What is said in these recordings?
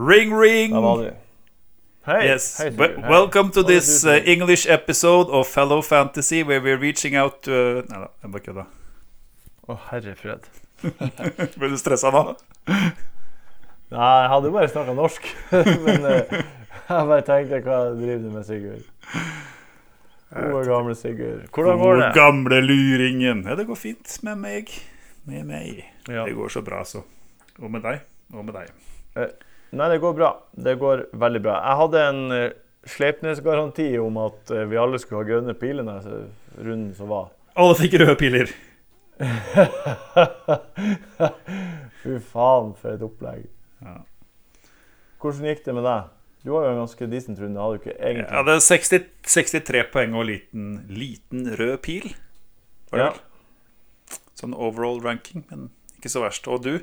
Ring, ring! Der var du. Hei. Yes. Hei, We- Hei. welcome to det this uh. English episode of Fellow Fantasy, where we're reaching out to uh, Nei da, jeg bare kødda. Å, herre fred. Ble du stressa nå? Nei, jeg hadde jo bare snakka norsk. Men uh, jeg bare tenkte hva driver du med, Sigurd? Gode, gamle Sigurd. Hvordan går Gode, det? gamle luringen. Ja, det går fint med meg. Med meg. Ja. Det går så bra, så. Og med deg. Og med deg. Nei, det går bra. Det går veldig bra. Jeg hadde en uh, Sleipnes-garanti om at eh, vi alle skulle ha grønne piler denne runden som var. Alle fikk røde piler. Fy faen, for et opplegg. Ja. Hvordan gikk det med deg? Du var jo en ganske decent runde, hadde du ikke Jeg egentlig? hadde 60, 63 poeng og liten, liten rød pil. Var det Ja. vel? Sånn overall ranking, men ikke så verst. Og du?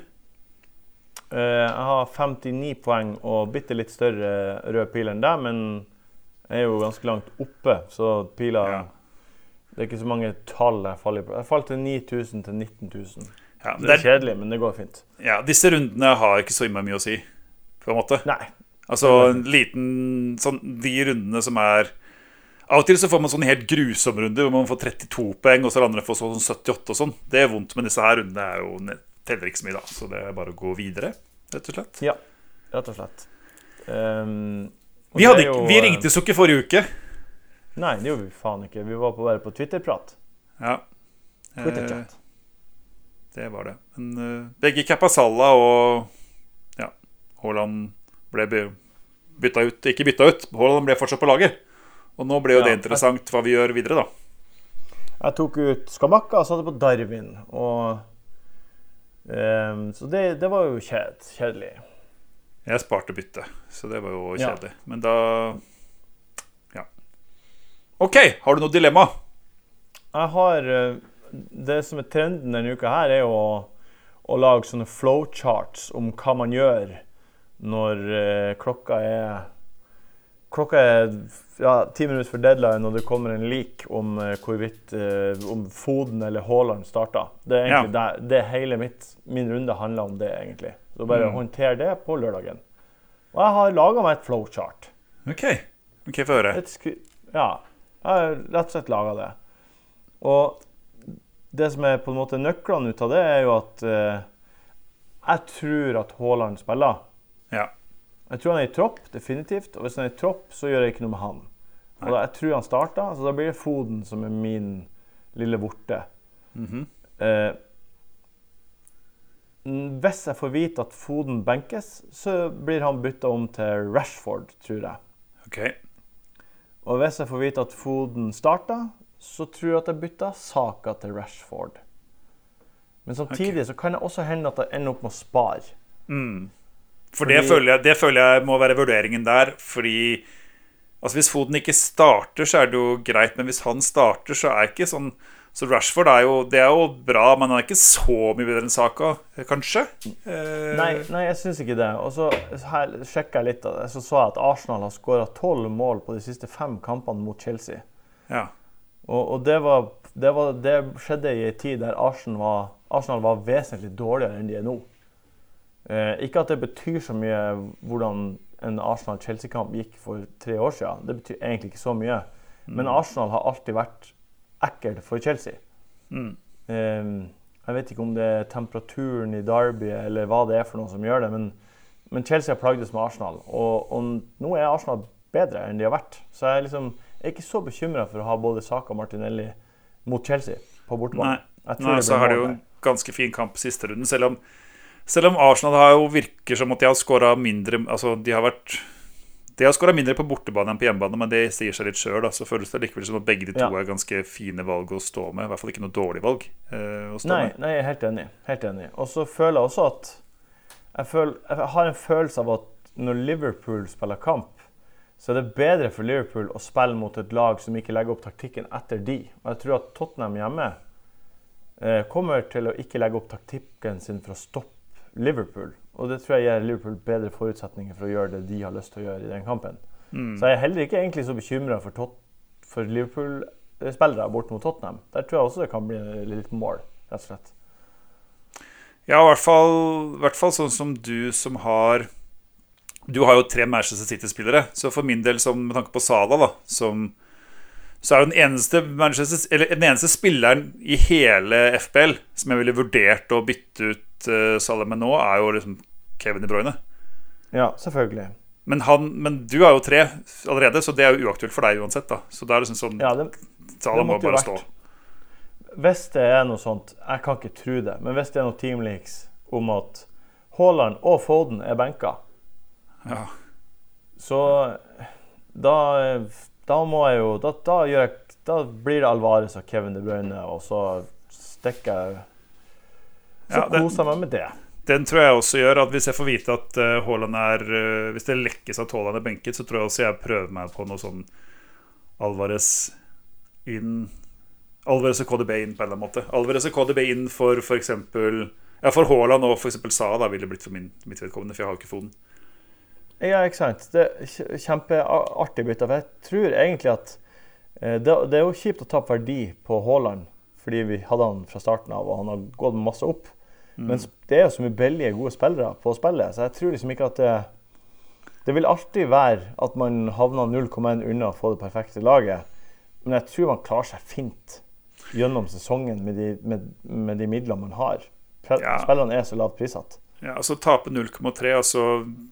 Eh, jeg har 59 poeng og bitte litt større rød pil enn deg, men jeg er jo ganske langt oppe, så pila Ja. Det er ikke så mange tall jeg faller på. Jeg falt til 9000 til 19 000. Ja, Det det er kjedelig, men det går fint. ja, disse rundene har ikke så innmari mye å si, på en måte. Nei. Altså en liten sånn, De rundene som er Av og til så får man sånne helt grusomme runder hvor man får 32 poeng, og så andre får sånn 78 og sånn. Det er vondt, men disse her rundene er jo teller ikke så mye, da. Så det er bare å gå videre, rett og slett. Ja, rett og slett. Um, og Vi, hadde jo, vi eh, ringte så ikke forrige uke. Nei, det gjorde vi faen ikke. Vi var på, bare på Twitter-prat. Ja. Eh, Twitter-chat. det var det. Men uh, begge Capasalla og ja, Haaland ble by- bytta ut. Ikke bytta ut, Haaland ble fortsatt på laget. Og nå ble jo Ja, det interessant hva vi gjør videre, da. Jeg tok ut Skamakka og satte på Darwin. Og, ehm, så det, det var jo kjed, kjedelig. Jeg sparte bytte, så det var jo Ja. kjedelig. Men da Ja. OK, har du noe dilemma? Jeg har eh, Det som er trenden denne uka her, er å, å lage sånne flowcharts om hva man gjør når eh, klokka er Klokka er ja, ti minutter for deadline, og det kommer en leak om eh, hvorvidt eh, om Foden eller Haaland starter. Det er egentlig det, det hele mitt, min runde handler om det, egentlig. Så bare Mm. håndter det på lørdagen. Og jeg har laga meg et flowchart. OK, ok, få høre. Ja, jeg har rett og slett laga det. Og det som er på en måte nøklene ut av det, er jo at eh, jeg tror at Haaland spiller. Ja. Jeg tror han er i tropp, definitivt. Og hvis han er i tropp, så gjør jeg ikke noe med han. Og da, jeg tror han starter, så da blir det Foden som er min lille vorte. Mm -hmm. eh, hvis jeg får vite at Foden benkes, så blir han bytta om til Rashford, tror jeg. OK. Og hvis jeg får vite at Foden starter, så tror jeg at jeg bytter Saka til Rashford. Men samtidig så kan det også hende at jeg ender opp med å spare. Mm. For Fordi- det, føler jeg, det føler jeg må være vurderingen der. Fordi altså hvis Foden ikke starter, så er det jo greit. Men hvis han starter, så er ikke sånn Så Rashford er jo, det er jo bra, men han er ikke så mye bedre enn Saka, kanskje? Eh, Nei, nei jeg syns ikke det. Og så sjekka jeg litt. Så så jeg at Arsenal har skåra tolv mål på de siste fem kampene mot Chelsea. Ja. Og, og det, var, det, var, det skjedde i en tid der Arsenal var, Arsenal var vesentlig dårligere enn de er nå. Eh, ikke at det betyr så mye hvordan en Arsenal-Chelsea-kamp gikk for tre år siden. Det betyr egentlig ikke så mye. Men Arsenal har alltid vært ekkel for Chelsea. Mm. Eh, jeg vet ikke om det er temperaturen i Derby eller hva det er for noe som gjør det, men, men Chelsea har plagdes med Arsenal. Og, og nå er Arsenal bedre enn de har vært. Så jeg er liksom, jeg er ikke så bekymra for å ha både Saka og Martinelli mot Chelsea på bortebane. Nei, Nei, så har de jo ganske fin kamp siste runden. Selv om, selv om Arsenal har jo virker som at de har skåra mindre Altså, de har vært de har skåra mindre på bortebane enn på hjemmebane, men det sier seg litt sjøl. Så føles det likevel som at begge de to Ja. er ganske fine valg å stå med. I hvert fall ikke noe dårlig valg eh, å stå Nei, med. nei, jeg er helt enig. Helt enig. Og så føler jeg også at jeg, føler, jeg har en følelse av at når Liverpool spiller kamp, så er det bedre for Liverpool å spille mot et lag som ikke legger opp taktikken etter de. Og jeg tror at Tottenham hjemme eh, kommer til å ikke legge opp taktikken sin for å stoppe Liverpool. Og det tror jeg gir Liverpool bedre forutsetninger for å gjøre det de har lyst til å gjøre i den kampen. Mm. Så jeg er heller ikke egentlig så bekymra for, for Liverpool-spillere bort mot Tottenham. Der tror jeg også det kan bli litt mål, rett og slett. Ja, i hvert fall, i hvert fall sånn som du som har du har jo tre Manchester City-spillere. Så for min del, som, med tanke på Sala, da, som, så er jo den eneste, eller, den eneste spilleren i hele FBL som jeg ville vurdert å bytte ut uh, Salah med nå, er jo liksom Kevin De Bruyne. Ja, selvfølgelig. Men, han, men du har jo tre allerede, så det er jo uaktuelt for deg uansett. da Så da er det liksom sånn ja, det, Salah må bare stå. Hvis det er noe sånt Jeg kan ikke tro det, men hvis det er noe teamleaks om at Haaland og Foden er benka, ja. så da, da må jeg jo da, da, jeg, da, blir det Alvarez og Kevin De Bruyne, og så stikker jeg Så ja, koser jeg meg med det. Den tror jeg også gjør at hvis jeg får vite at uh, er uh, Hvis det lekkes at Haaland er benket, så tror jeg også jeg prøver meg på noe sånn Alvarez inn Alvarez og KDB inn på en eller annen måte. Alvarez og KDB inn for f.eks. Ja, for Haaland og f.eks. Sa da ville blitt for min, mitt vedkommende, for jeg har jo ikke foten. Ja, ikke sant. Det er kjempeartig bytte. For jeg tror egentlig at eh, det, det, er jo kjipt å tape verdi på Haaland, fordi vi hadde han fra starten av, og han har gått masse opp. Mm. Men det er jo så mye billige, gode spillere på spillet, så jeg tror liksom ikke at det Det vil alltid være at man havner 0,1 unna å få det perfekte laget, men jeg tror man klarer seg fint gjennom sesongen med de, med, med de midlene man har. Spillerne er så lavt prissatt. Ja, altså Tape 0,3 altså,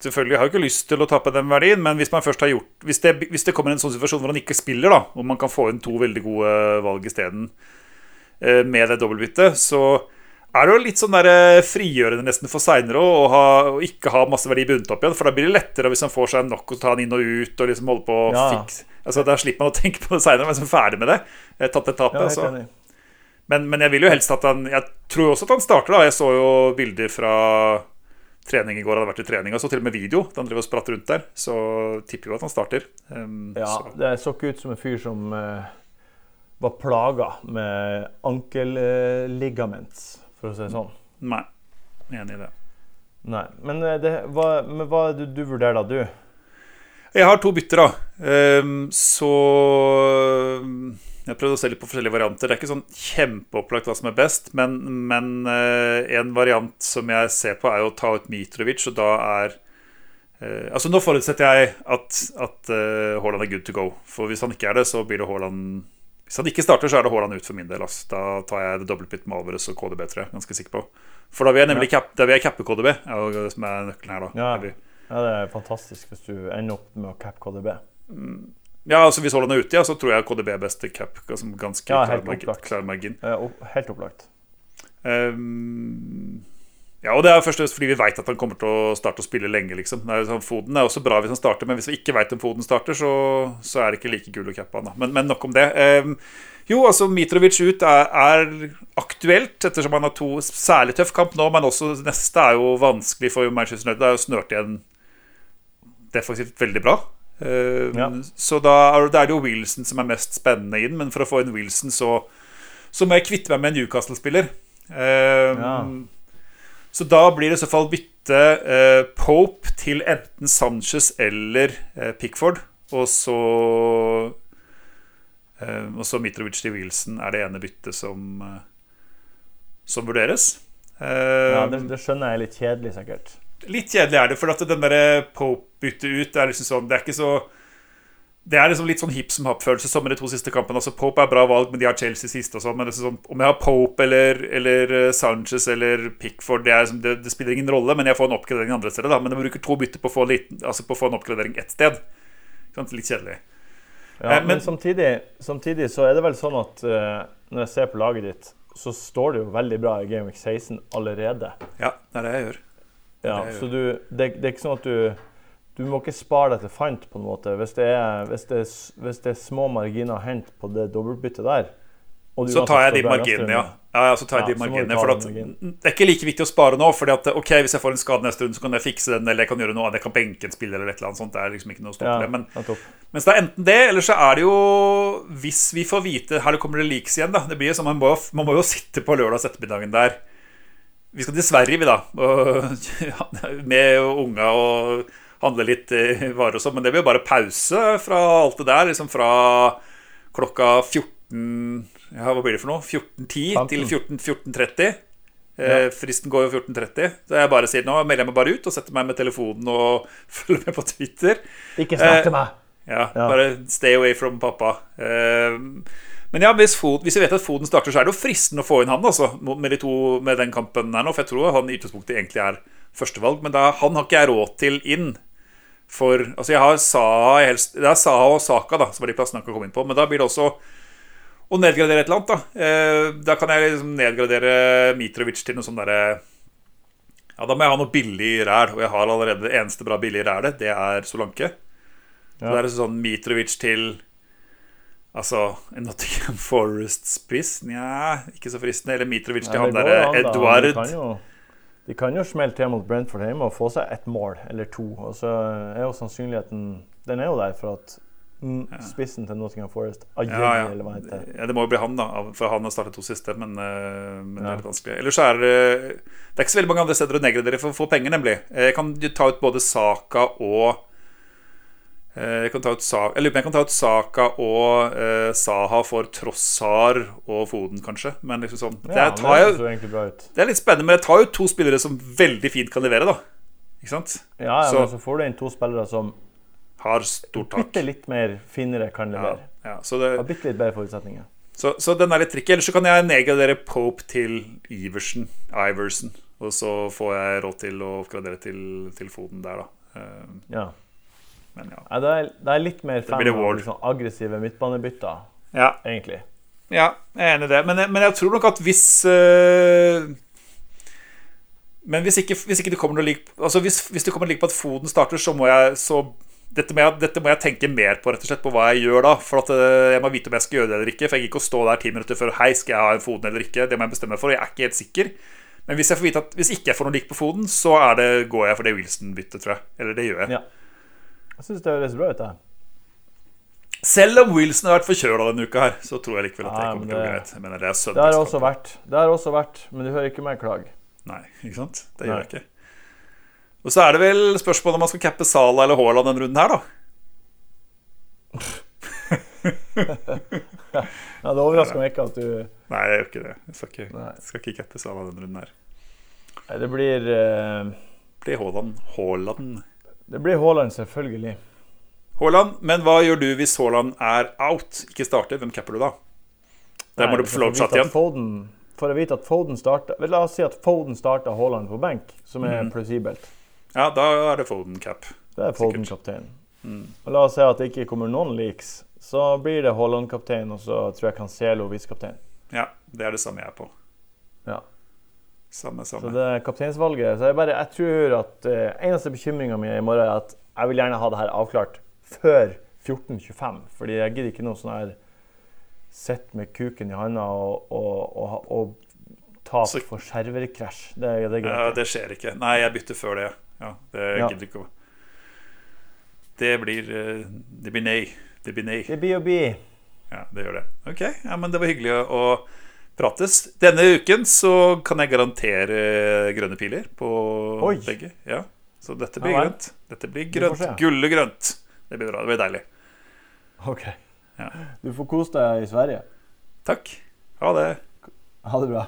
Selvfølgelig har jeg ikke lyst til å tape den verdien, men hvis man først har gjort Hvis det, hvis det kommer en sånn situasjon hvor han ikke spiller, da hvor man kan få inn to veldig gode valg isteden eh, med det dobbeltbyttet, så er det jo litt sånn der eh, frigjørende nesten for seinere å, ikke ha masse verdi bundet opp igjen. For da blir det lettere hvis han får seg nok å ta han inn og ut og liksom holde på ja. fikse Altså, Da slipper man å tenke på det seinere, men er ferdig med det. Tatt et tapet. Ja. Men, men, jeg vil jo helst at han Jeg tror også at han starter, da. Jeg så jo bilder fra trening i går. Hadde vært i trening, og så til og med video. Da han driver og spratt rundt der. Så tipper jo at han starter. Um, ja, så. det så ikke ut som en fyr som uh, var plaga med ankelligament, for å si det sånn. Nei. Enig i det. Nei. Men, eh, det, hva, men hva du, du vurderer da, du? Jeg har to bytter, da. Um, så jeg har prøvd å se litt på forskjellige varianter. Det er ikke sånn kjempeopplagt hva som er best, men, men uh, en variant som jeg ser på, er å ta ut Mitrovic, og da er uh, Altså Nå forutsetter jeg at, at uh, Haaland er good to go. For hvis han ikke er det, så blir det Haaland Hvis han ikke starter, så er det Haaland ut for min del. Altså. Da tar jeg det dobbeltpit med Alvarez og KDB, tror jeg. Ganske sikker på. For da vil jeg nemlig ja. cap, da vil jeg cappe KDB, er det som er nøkkelen her, da. Ja. ja, det er fantastisk hvis du ender opp med å cappe KDB. Mm. Ja, altså Hvis Haaland er ute, ja, så tror jeg KDB er best cap. Altså, ganske ja, klar, margin, klar margin. helt opplagt. Um, ja, og det er først fordi vi vet at han kommer til å starte å spille lenge. liksom er sånn, Foden er også bra hvis han starter, men hvis vi ikke vet om Foden starter, så, så er det ikke like gull å cappe han. Men, men, nok om det. Um, jo, altså Mitrovic ut er, er, aktuelt, ettersom han har to særlig tøff kamp nå. Men også neste er jo vanskelig for Manchester United. Det er jo snørt igjen defensivt veldig bra. Uh, ja. Så da er, det jo Wilson som er mest spennende inn, men for å få inn Wilson, så, så må jeg kvitte meg med en Newcastle-spiller. Uh, ja. Så da blir det i så fall bytte uh, Pope til enten Sanchez eller Pickford. Og så Og så Mitrovic til Wilson er det ene byttet som, som vurderes. ja, det, det skjønner jeg er litt kjedelig, sikkert. Litt kjedelig er det, for at den der Pope-byttet ut er liksom sånn Det er ikke så det er liksom litt sånn hip som happ-følelse som med de to siste kampene. Altså, Pope er bra valg, men de har Chelsea siste og sånn. Men det er sånn, om jeg har Pope eller, eller eh, Sanchez eller Pickford, det, liksom, det, det, spiller ingen rolle. Men jeg får en oppgradering andre steder. Da. Men jeg bruker to bytter på å få, altså på å få en oppgradering ett sted. Sånn, litt kjedelig. Ja, eh, men, men samtidig, samtidig, så er det vel sånn at uh, når jeg ser på laget ditt, så står det jo veldig bra i Game Week 16 allerede. Ja, det er det jeg gjør. Ja, så du, det, det, er ikke sånn at du du må ikke spare deg til fant, på en måte. Hvis det er, hvis det hvis det er små marginer å hente på det dobbeltbyttet der Så tar jeg de marginene, ja. ja. så tar jeg ja, de marginene. For at, det er ikke like viktig å spare nå. Fordi at, ok, Hvis jeg får en skade neste runde, så kan jeg fikse den, eller jeg kan gjøre noe annet. Jeg kan benke en spiller eller et eller annet sånt. Det er liksom ikke noe stopp ja, Men, mens det er enten det, eller så er det jo Hvis vi får vite Her kommer det leaks igjen, da. Det blir sånn, man, må, man må jo sitte på lørdags ettermiddagen der vi skal til Sverige, vi, da. med unga og handle litt eh, varer og sånn. Men det blir jo bare pause fra alt det der. Liksom fra klokka 14 ja, Hva blir det for noe? 14.10 til 14.30. 14, ja. Fristen går jo 14.30, så jeg bare sier nå melder jeg meg bare ut og setter meg med telefonen og følger med på Twitter. Ikke snakk til Eh, meg! Ja. Bare stay away from pappa. Eh, men ja, hvis, Fod, hvis vi vet at Foden starter, så er det jo fristende å få inn han altså, med, de to, med den kampen her nå. For jeg tror han i utgangspunktet egentlig er førstevalg, men da, han har ikke jeg råd til inn. For altså jeg har Saha, jeg helst, det er Saha og Saka da, som er de plassene han kan komme inn på. Men da blir det også å nedgradere et eller annet. Da Eh, Da kan jeg liksom nedgradere Mitrovic til noe sånn derre Ja, da må jeg ha noe billig ræl, og jeg har allerede det eneste bra billige rælet. Det er Solanke. Ja. det er sånn Mitrovic til Altså en Nottingham Forest-spiss? Nja, ikke så fristende. Eller Mitrovic til Nei, han derre da. De kan jo, de kan jo smelte til mot Brentford hjemme og få seg ett mål eller to. Og så er jo sannsynligheten Den er jo der for at mm, spissen til Nottingham Forest Ajay, Ja, ja. eller hva heter det ja, det må jo bli han, da. For han har startet to siste, men, eh, men det er litt vanskelig. Ellers er det Det er ikke så veldig mange andre steder å negre dere for å få penger, nemlig. Jeg kan ta ut både Saka og eh, jeg, kan ta ut Sa jeg lurer på om jeg kan ta ut Saka og eh, Saha for Trossar og Foden, kanskje. Men liksom sånn det, Ja, tar det jo, det er litt spennende, men jeg tar jo to spillere som veldig fint kan levere, da. Ikke sant? Ja, ja, Så- men så får du inn to spillere som Har stort tak. bitte litt mer finere kan levere. ja, så, det, Har bitte litt bedre forutsetninger. så, så den er litt tricky. Ellers så kan jeg nedgradere Pope til Iversen. Iversen. Og så får jeg råd til å oppgradere til, til Foden der, da. Eh, Ja. Men ja. Nei, det, er, det er litt mer fan av liksom aggressive midtbanebytter, ja. egentlig. Ja, jeg er enig i det. Men, men jeg tror nok at hvis øh, Men hvis ikke, hvis ikke det kommer noe lik Altså hvis, hvis det kommer lik på at Foden starter, så må jeg så dette må, jeg, dette må jeg tenke mer på rett og slett på hva jeg gjør da. For at eh, Jeg må vite om jeg skal gjøre det eller ikke. For jeg gidder ikke å stå der ti minutter før Hei, skal jeg ha en Foden eller ikke. Det må jeg bestemme for. og Jeg er ikke helt sikker. Men hvis jeg får vite at hvis ikke jeg får noe lik på Foden, så det, går jeg for det Wilson-byttet, tror jeg. Eller det gjør jeg. Ja. Jeg syns det høres bra ut, det. Selv om Wilson har vært forkjøla denne uka her, så tror jeg likevel at det kommer til å gå greit. Jeg mener, det er Det har også vært, det har også vært men du hører ikke meg klage. Nei, ikke sant? Det Nei. gjør jeg ikke. Og så er det vel spørsmålet om man skal cappe Sala eller Haaland denne runden her, da. Ja, Det overrasker meg ikke at du Nei, jeg gjør ikke det. Jeg skal ikke, Nei. skal ikke cappe Sala denne runden her. Nei, Det blir uh... Det blir Haaland. Haaland. Det blir Haaland, selvfølgelig. Haaland, men hva gjør du hvis Haaland er out? Ikke starter, hvem capper du da? Der må Nei, du få lov til å chatte igjen. Foden, for å vite at Foden starter La oss si at Foden starter Haaland på benk, som er mm. plausibelt. Ja, da er det Foden cap. Det er Foden kaptein. Mm. Og La oss si at det ikke kommer noen leaks, så blir det Haaland kaptein, og så tror jeg Cancelo visekaptein. Ja, det er det samme jeg er på. Ja. Samme, Så det er kapteinsvalget. Så jeg, bare, jeg tror at uh, eneste bekymringa mi i morgen er at jeg vil gjerne ha det her avklart før 14.25. Fordi jeg gidder ikke noe sånn her sitte med kuken i handa og, og, og, og tap Så- for serverkrasj. Det, det Ja, det skjer ikke. Nei, jeg bytter før det. Ja, det Ja. gidder ikke å Det blir eh, Det blir nei. Det blir nei. Det blir å bli. Ja, det gjør det. Ok, ja, men det var hyggelig å prates. Denne uken så kan jeg garantere grønne piler på Oi. begge. Ja, Så dette blir Ja grønt. Dette blir grønt. Gullegrønt. Det blir bra. Det blir deilig. OK. Ja. Du får kose deg i Sverige. Takk. Ha det. Ha det bra.